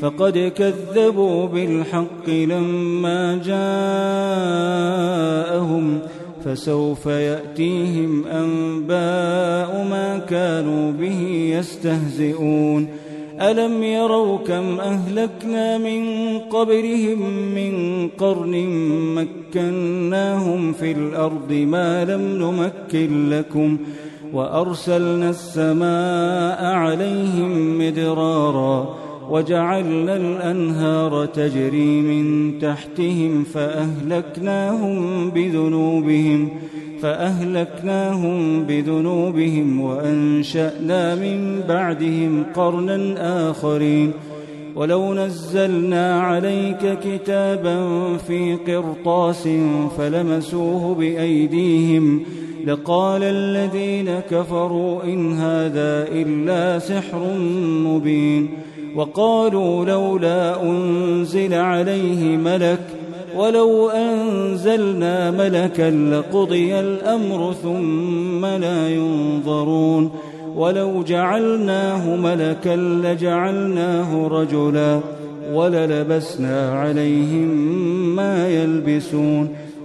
فقد كذبوا بالحق لما جاءهم فسوف يأتيهم أنباء ما كانوا به يستهزئون. ألم يروا كم أهلكنا من قبلهم من قرن مكناهم في الأرض ما لم نمكن لكم وأرسلنا السماء عليهم مدرارا وجعلنا الأنهار تجري من تحتهم فأهلكناهم بذنوبهم فأهلكناهم بذنوبهم وأنشأنا من بعدهم قرنا آخرين ولو نزلنا عليك كتابا في قرطاس فلمسوه بأيديهم لقال الذين كفروا إن هذا إلا سحر مبين وقالوا لولا أنزل عليه ملك ولو أنزلنا ملكا لقضي الأمر ثم لا ينظرون ولو جعلناه ملكا لجعلناه رجلا وللبسنا عليهم ما يلبسون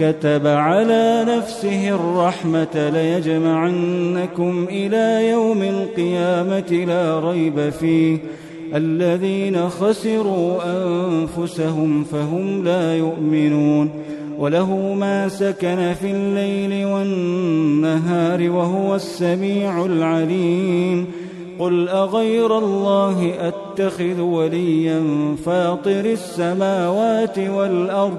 كتب على نفسه الرحمة ليجمعنكم إلى يوم القيامة لا ريب فيه. الذين خسروا أنفسهم فهم لا يؤمنون. وله ما سكن في الليل والنهار وهو السميع العليم. قل أغير الله أتخذ وليا فاطر السماوات والأرض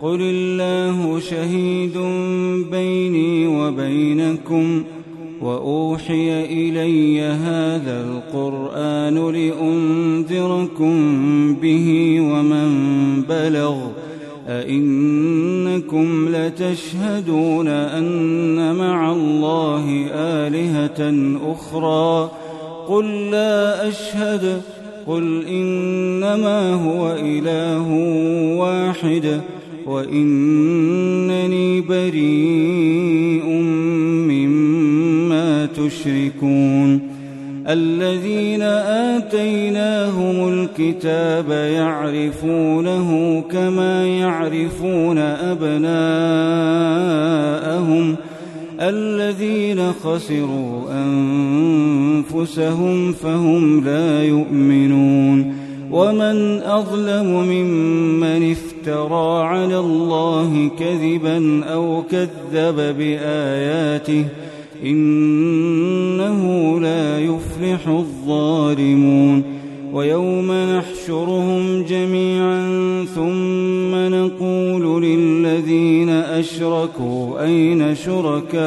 قل الله شهيد بيني وبينكم واوحي الي هذا القران لانذركم به ومن بلغ أئنكم لتشهدون أن مع الله آلهة أخرى قل لا أشهد قل إنما هو إله واحد وإنني بريء مما تشركون. الذين آتيناهم الكتاب يعرفونه كما يعرفون أبناءهم. الذين خسروا أنفسهم فهم لا يؤمنون. ومن أظلم ممن افترى على الله كذبا أو كذب بآياته إنه لا يفلح الظالمون ويوم نحشرهم جميعا ثم نقول للذين أشركوا أين شركاؤكم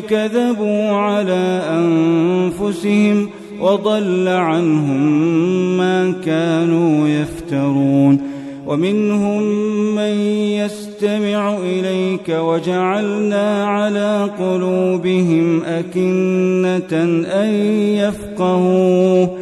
كيف كذبوا على أنفسهم وضل عنهم ما كانوا يفترون. ومنهم من يستمع إليك وجعلنا على قلوبهم أكنة أن يفقهوه.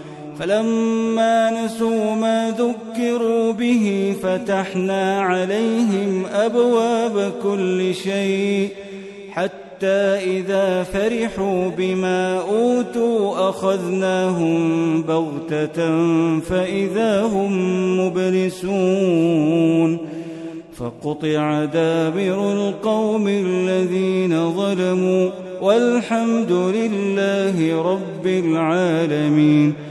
فلما نسوا ما ذكروا به فتحنا عليهم أبواب كل شيء حتى إذا فرحوا بما أوتوا أخذناهم بغتة فإذا هم مبلسون فقطع دابر القوم الذين ظلموا والحمد لله رب العالمين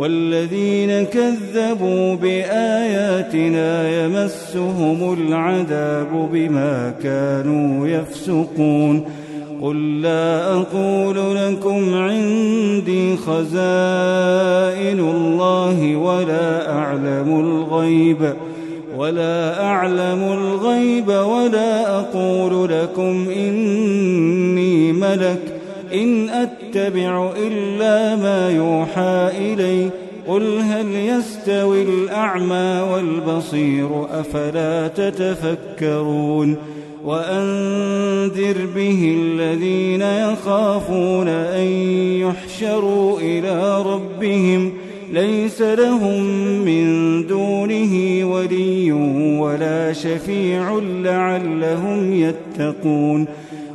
والذين كذبوا بآياتنا يمسهم العذاب بما كانوا يفسقون. قل لا أقول لكم عندي خزائن الله ولا أعلم الغيب ولا أعلم الغيب ولا أقول لكم إني ملك. إن أتبع إلا ما يوحى إلي قل هل يستوي الأعمى والبصير أفلا تتفكرون؟ وأنذر به الذين يخافون أن يحشروا إلى ربهم. ليس لهم من دونه ولي ولا شفيع لعلهم يتقون.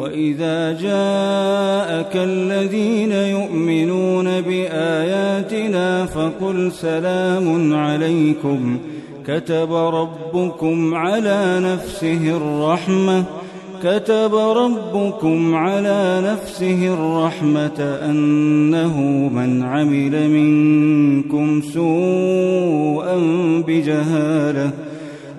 واذا جاءك الذين يؤمنون باياتنا فقل سلام عليكم كتب ربكم على نفسه الرحمه كتب ربكم على نفسه الرحمه انه من عمل منكم سوءا بجهاله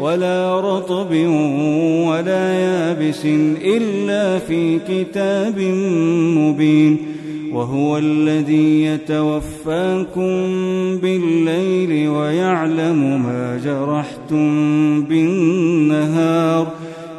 ولا رطب ولا يابس إلا في كتاب مبين وهو الذي يتوفاكم بالليل ويعلم ما جرحتم بالنهار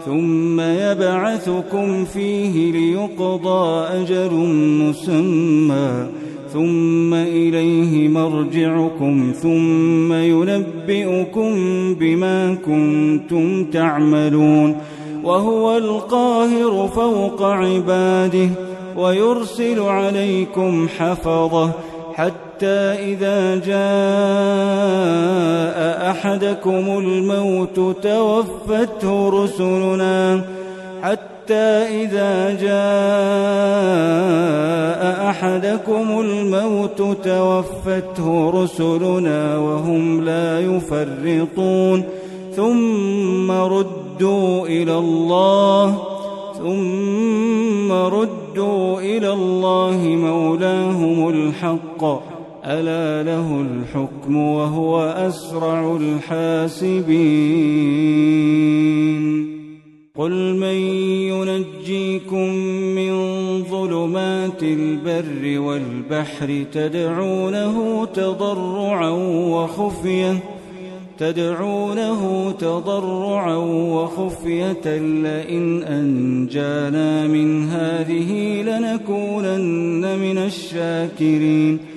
ثم يبعثكم فيه ليقضى أجل مسمى ثم إليه مرجعكم ثم ينبئكم بما كنتم تعملون وهو القاهر فوق عباده ويرسل عليكم حفظه حتى إذا جاء أحدكم الموت توفته رسلنا حتى إذا جاء أحدكم الموت توفته رسلنا وهم لا يفرطون. ثم ردوا إلى الله ثم ردوا إلى الله مولاهم الحق. ألا له الحكم وهو أسرع الحاسبين. قل من ينجيكم من ظلمات البر والبحر تدعونه تضرعا وخفية تدعونه تضرعا وخفية لئن أنجانا من هذه لنكونن من الشاكرين.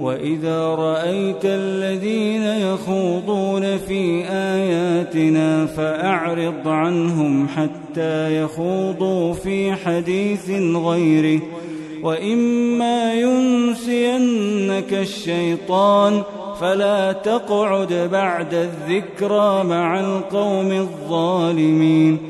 وإذا رأيت الذين يخوضون في آياتنا فأعرض عنهم حتى يخوضوا في حديث غيره. وإما ينسينك الشيطان فلا تقعد بعد الذكرى مع القوم الظالمين.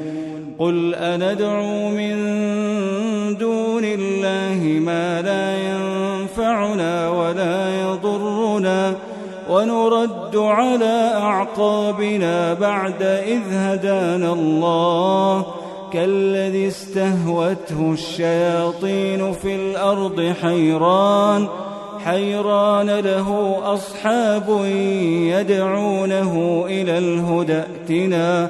قل أندعو من دون الله ما لا ينفعنا ولا يضرنا ونرد على أعقابنا بعد إذ هدانا الله كالذي استهوته الشياطين في الأرض حيران حيران له أصحاب يدعونه إلى الهدى ائتنا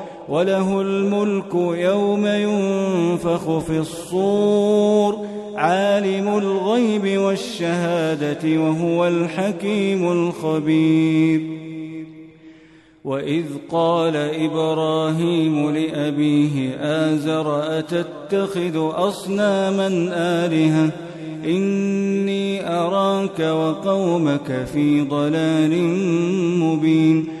وله الملك يوم ينفخ في الصور عالم الغيب والشهادة وهو الحكيم الخبير. وإذ قال إبراهيم لأبيه آزر أتتخذ أصناما آلهة؟ إني أراك وقومك في ضلال مبين.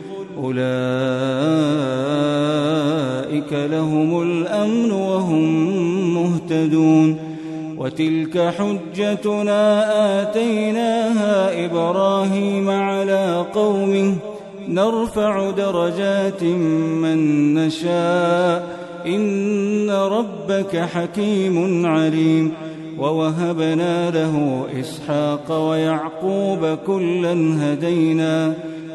أولئك لهم الأمن وهم مهتدون وتلك حجتنا آتيناها إبراهيم على قومه نرفع درجات من نشاء إن ربك حكيم عليم ووهبنا له إسحاق ويعقوب كلا هدينا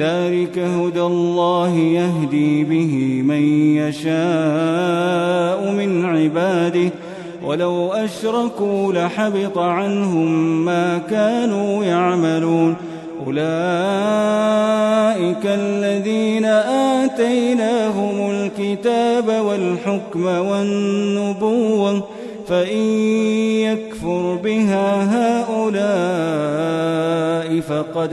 ذلك هدى الله يهدي به من يشاء من عباده. ولو أشركوا لحبط عنهم ما كانوا يعملون. أولئك الذين آتيناهم الكتاب والحكم والنبوة فإن يكفر بها هؤلاء فقد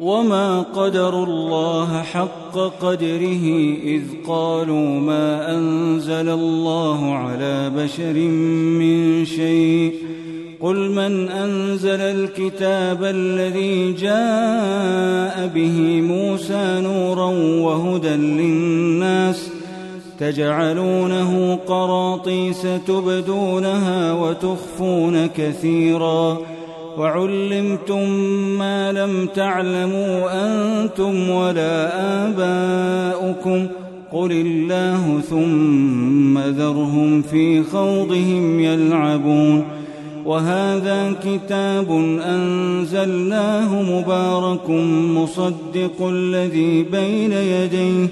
وما قدروا الله حق قدره إذ قالوا ما أنزل الله على بشر من شيء قل من أنزل الكتاب الذي جاء به موسى نورا وهدى للناس تجعلونه قراطيس تبدونها وتخفون كثيرا وعلمتم ما لم تعلموا أنتم ولا آباؤكم قل الله ثم ذرهم في خوضهم يلعبون وهذا كتاب أنزلناه مبارك مصدق الذي بين يديه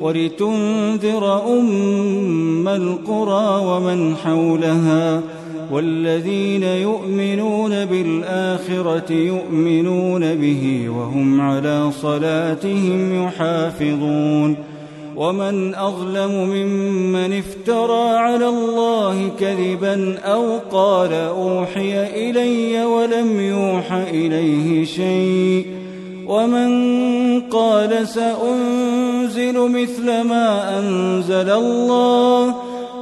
ولتنذر أم القرى ومن حولها والذين يؤمنون بالآخرة يؤمنون به وهم على صلاتهم يحافظون ومن أظلم ممن افترى على الله كذبا أو قال أوحي إلي ولم يوح إليه شيء ومن قال سأنزل مثل ما أنزل الله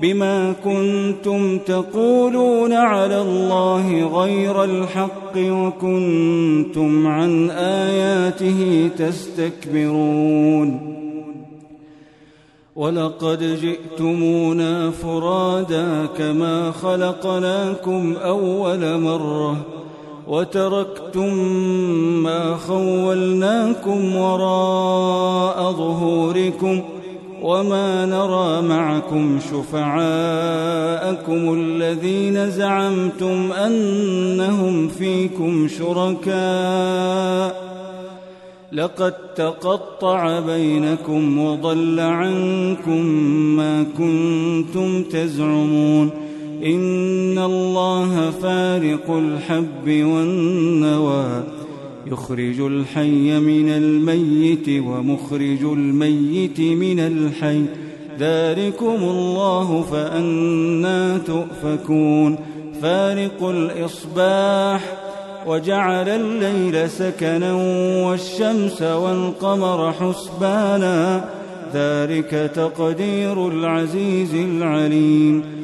بما كنتم تقولون على الله غير الحق وكنتم عن آياته تستكبرون. ولقد جئتمونا فرادا كما خلقناكم أول مرة وتركتم ما خولناكم وراء ظهوركم ۖ وما نرى معكم شفعاءكم الذين زعمتم انهم فيكم شركاء لقد تقطع بينكم وضل عنكم ما كنتم تزعمون ان الله فارق الحب والنوى يخرج الحي من الميت ومخرج الميت من الحي. ذلكم الله فأنا تؤفكون. فارق الإصباح وجعل الليل سكنا والشمس والقمر حسبانا. ذلك تقدير العزيز العليم.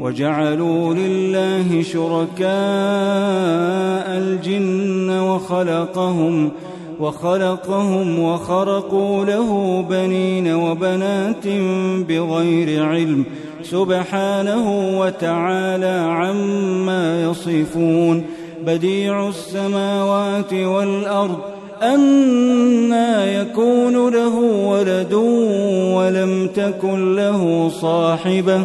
وجعلوا لله شركاء الجن وخلقهم وخلقهم وخرقوا له بنين وبنات بغير علم سبحانه وتعالى عما يصفون بديع السماوات والأرض أنا يكون له ولد ولم تكن له صاحبة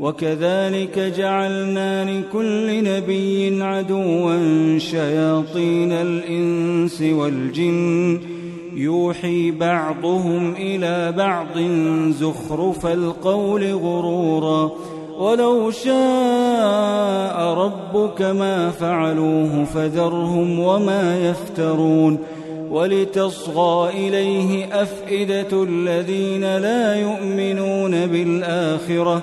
وكذلك جعلنا لكل نبي عدوا شياطين الإنس والجن. يوحي بعضهم إلى بعض زخرف القول غرورا. ولو شاء ربك ما فعلوه فذرهم وما يفترون. ولتصغى إليه أفئدة الذين لا يؤمنون بالآخرة.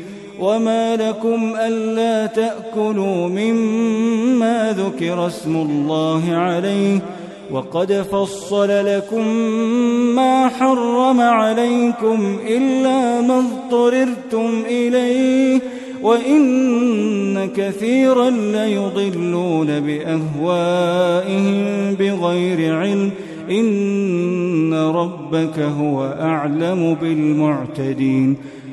وما لكم ألا تأكلوا مما ذكر اسم الله عليه وقد فصل لكم ما حرم عليكم إلا ما اضطررتم إليه وإن كثيرا ليضلون بأهوائهم بغير علم إن ربك هو أعلم بالمعتدين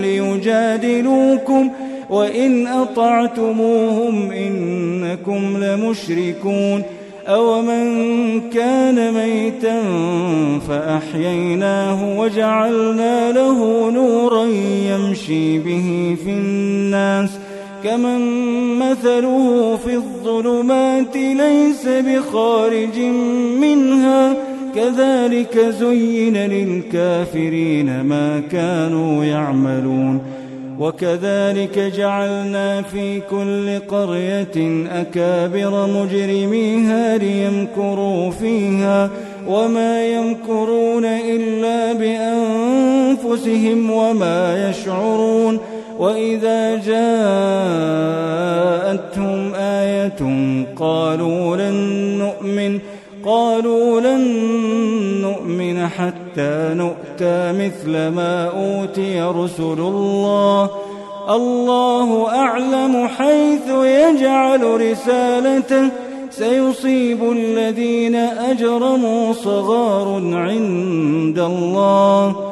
ليجادلوكم وإن أطعتموهم إنكم لمشركون أومن كان ميتا فأحييناه وجعلنا له نورا يمشي به في الناس كمن مثله في الظلمات ليس بخارج منها كذلك زين للكافرين ما كانوا يعملون وكذلك جعلنا في كل قرية أكابر مجرميها ليمكروا فيها وما يمكرون إلا بأنفسهم وما يشعرون وإذا جاءتهم آية قالوا لن نؤمن قالوا لن نؤمن حتى نؤتى مثل ما أوتي رسل الله. الله أعلم حيث يجعل رسالته. سيصيب الذين أجرموا صغار عند الله.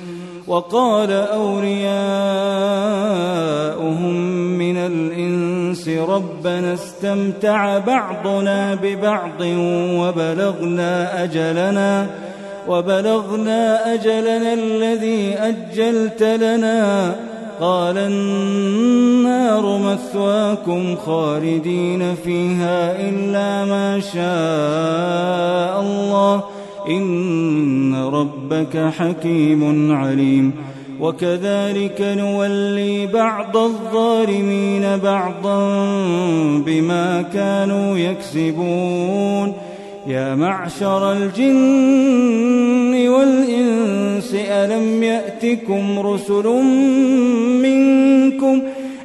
وقال أولياؤهم من الإنس ربنا استمتع بعضنا ببعض وبلغنا أجلنا وبلغنا أجلنا الذي أجلت لنا قال النار مثواكم خالدين فيها إلا ما شاء الله إن ربك حكيم عليم وكذلك نولي بعض الظالمين بعضا بما كانوا يكسبون يا معشر الجن والإنس ألم يأتكم رسل منكم ؟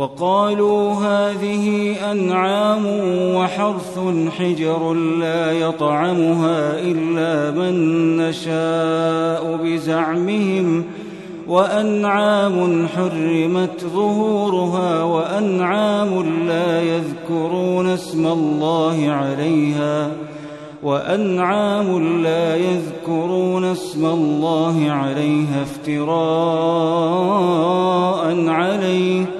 وقالوا هذه أنعام وحرث حجر لا يطعمها إلا من نشاء بزعمهم وأنعام حرمت ظهورها وأنعام لا يذكرون اسم الله عليها ۖ وأنعام لا يذكرون اسم الله عليها افتراء عليه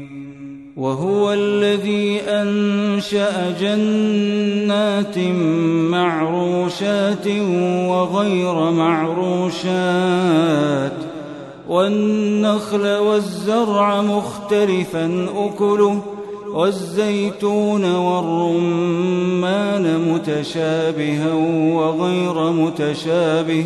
وهو الذي أنشأ جنات معروشات وغير معروشات والنخل والزرع مختلفا أكله والزيتون والرمان متشابها وغير متشابه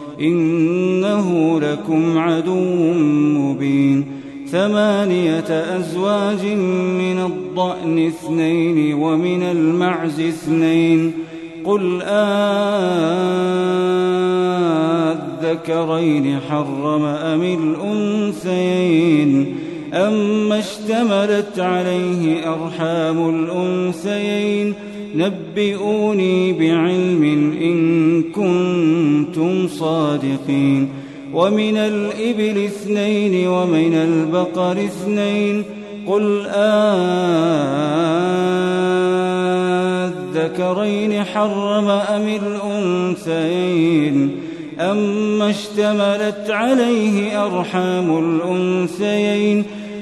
إنه لكم عدو مبين ثمانية أزواج من الضأن اثنين ومن المعز اثنين قل آذكرين حرم أم الأنثيين أما اشتملت عليه أرحام الأنثيين نبئوني بعلم إن كنتم صادقين. ومن الإبل اثنين ومن البقر اثنين. قل آذكرين حرم أم الأنثيين؟ أما اشتملت عليه أرحام الأنثيين.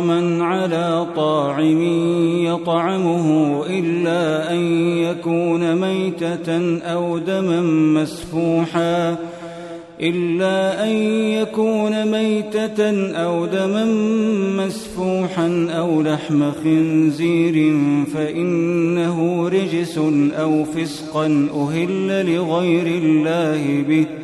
محرما على طاعم يطعمه إلا أن يكون ميتة أو دما مسفوحا إلا أن يكون ميتة أو دما مسفوحا أو لحم خنزير فإنه رجس أو فسقا أهل لغير الله به.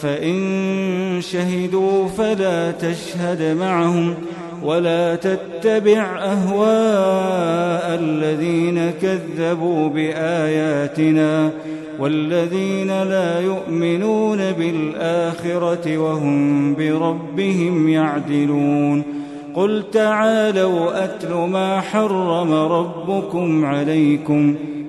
فإن شهدوا فلا تشهد معهم ولا تتبع أهواء الذين كذبوا بآياتنا والذين لا يؤمنون بالآخرة وهم بربهم يعدلون قل تعالوا أتل ما حرم ربكم عليكم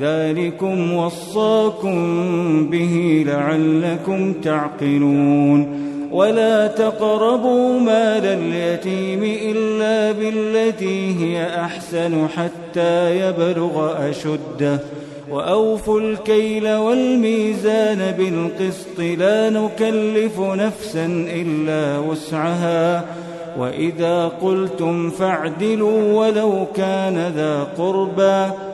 ذلكم وصاكم به لعلكم تعقلون. ولا تقربوا مال اليتيم إلا بالتي هي أحسن حتى يبلغ أشده. وأوفوا الكيل والميزان بالقسط لا نكلف نفسا إلا وسعها. وإذا قلتم فاعدلوا ولو كان ذا قربى.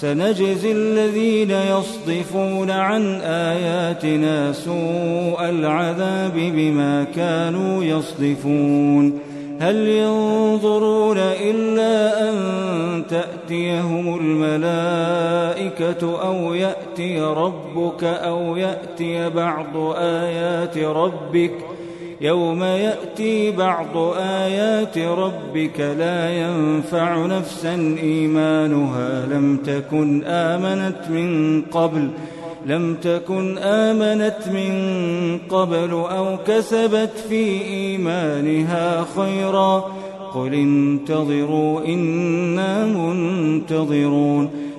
سنجزي الذين يصدفون عن آياتنا سوء العذاب بما كانوا يصدفون. هل ينظرون إلا أن تأتيهم الملائكة أو يأتي ربك أو يأتي بعض آيات ربك ۖ يوم يأتي بعض آيات ربك لا ينفع نفسا إيمانها. لم تكن آمنت من قبل لم تكن آمنت من قبل أو كسبت في إيمانها خيرا. قل انتظروا إنا منتظرون.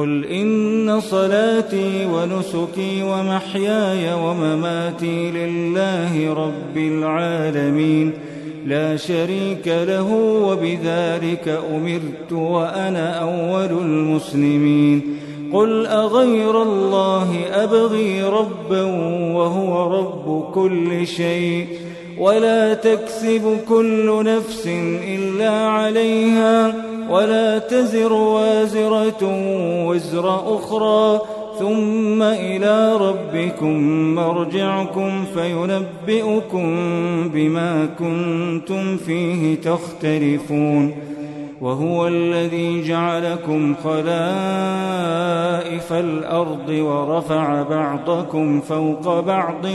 قل إن صلاتي ونسكي ومحياي ومماتي لله رب العالمين لا شريك له وبذلك أمرت وأنا أول المسلمين قل أغير الله أبغي ربا وهو رب كل شيء ولا تكسب كل نفس إلا عليها ولا تزر وازرة وزر أخرى ثم إلى ربكم مرجعكم فينبئكم بما كنتم فيه تختلفون وهو الذي جعلكم خلائف الأرض ورفع بعضكم فوق بعض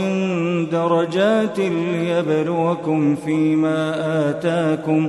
درجات ليبلوكم فيما آتاكم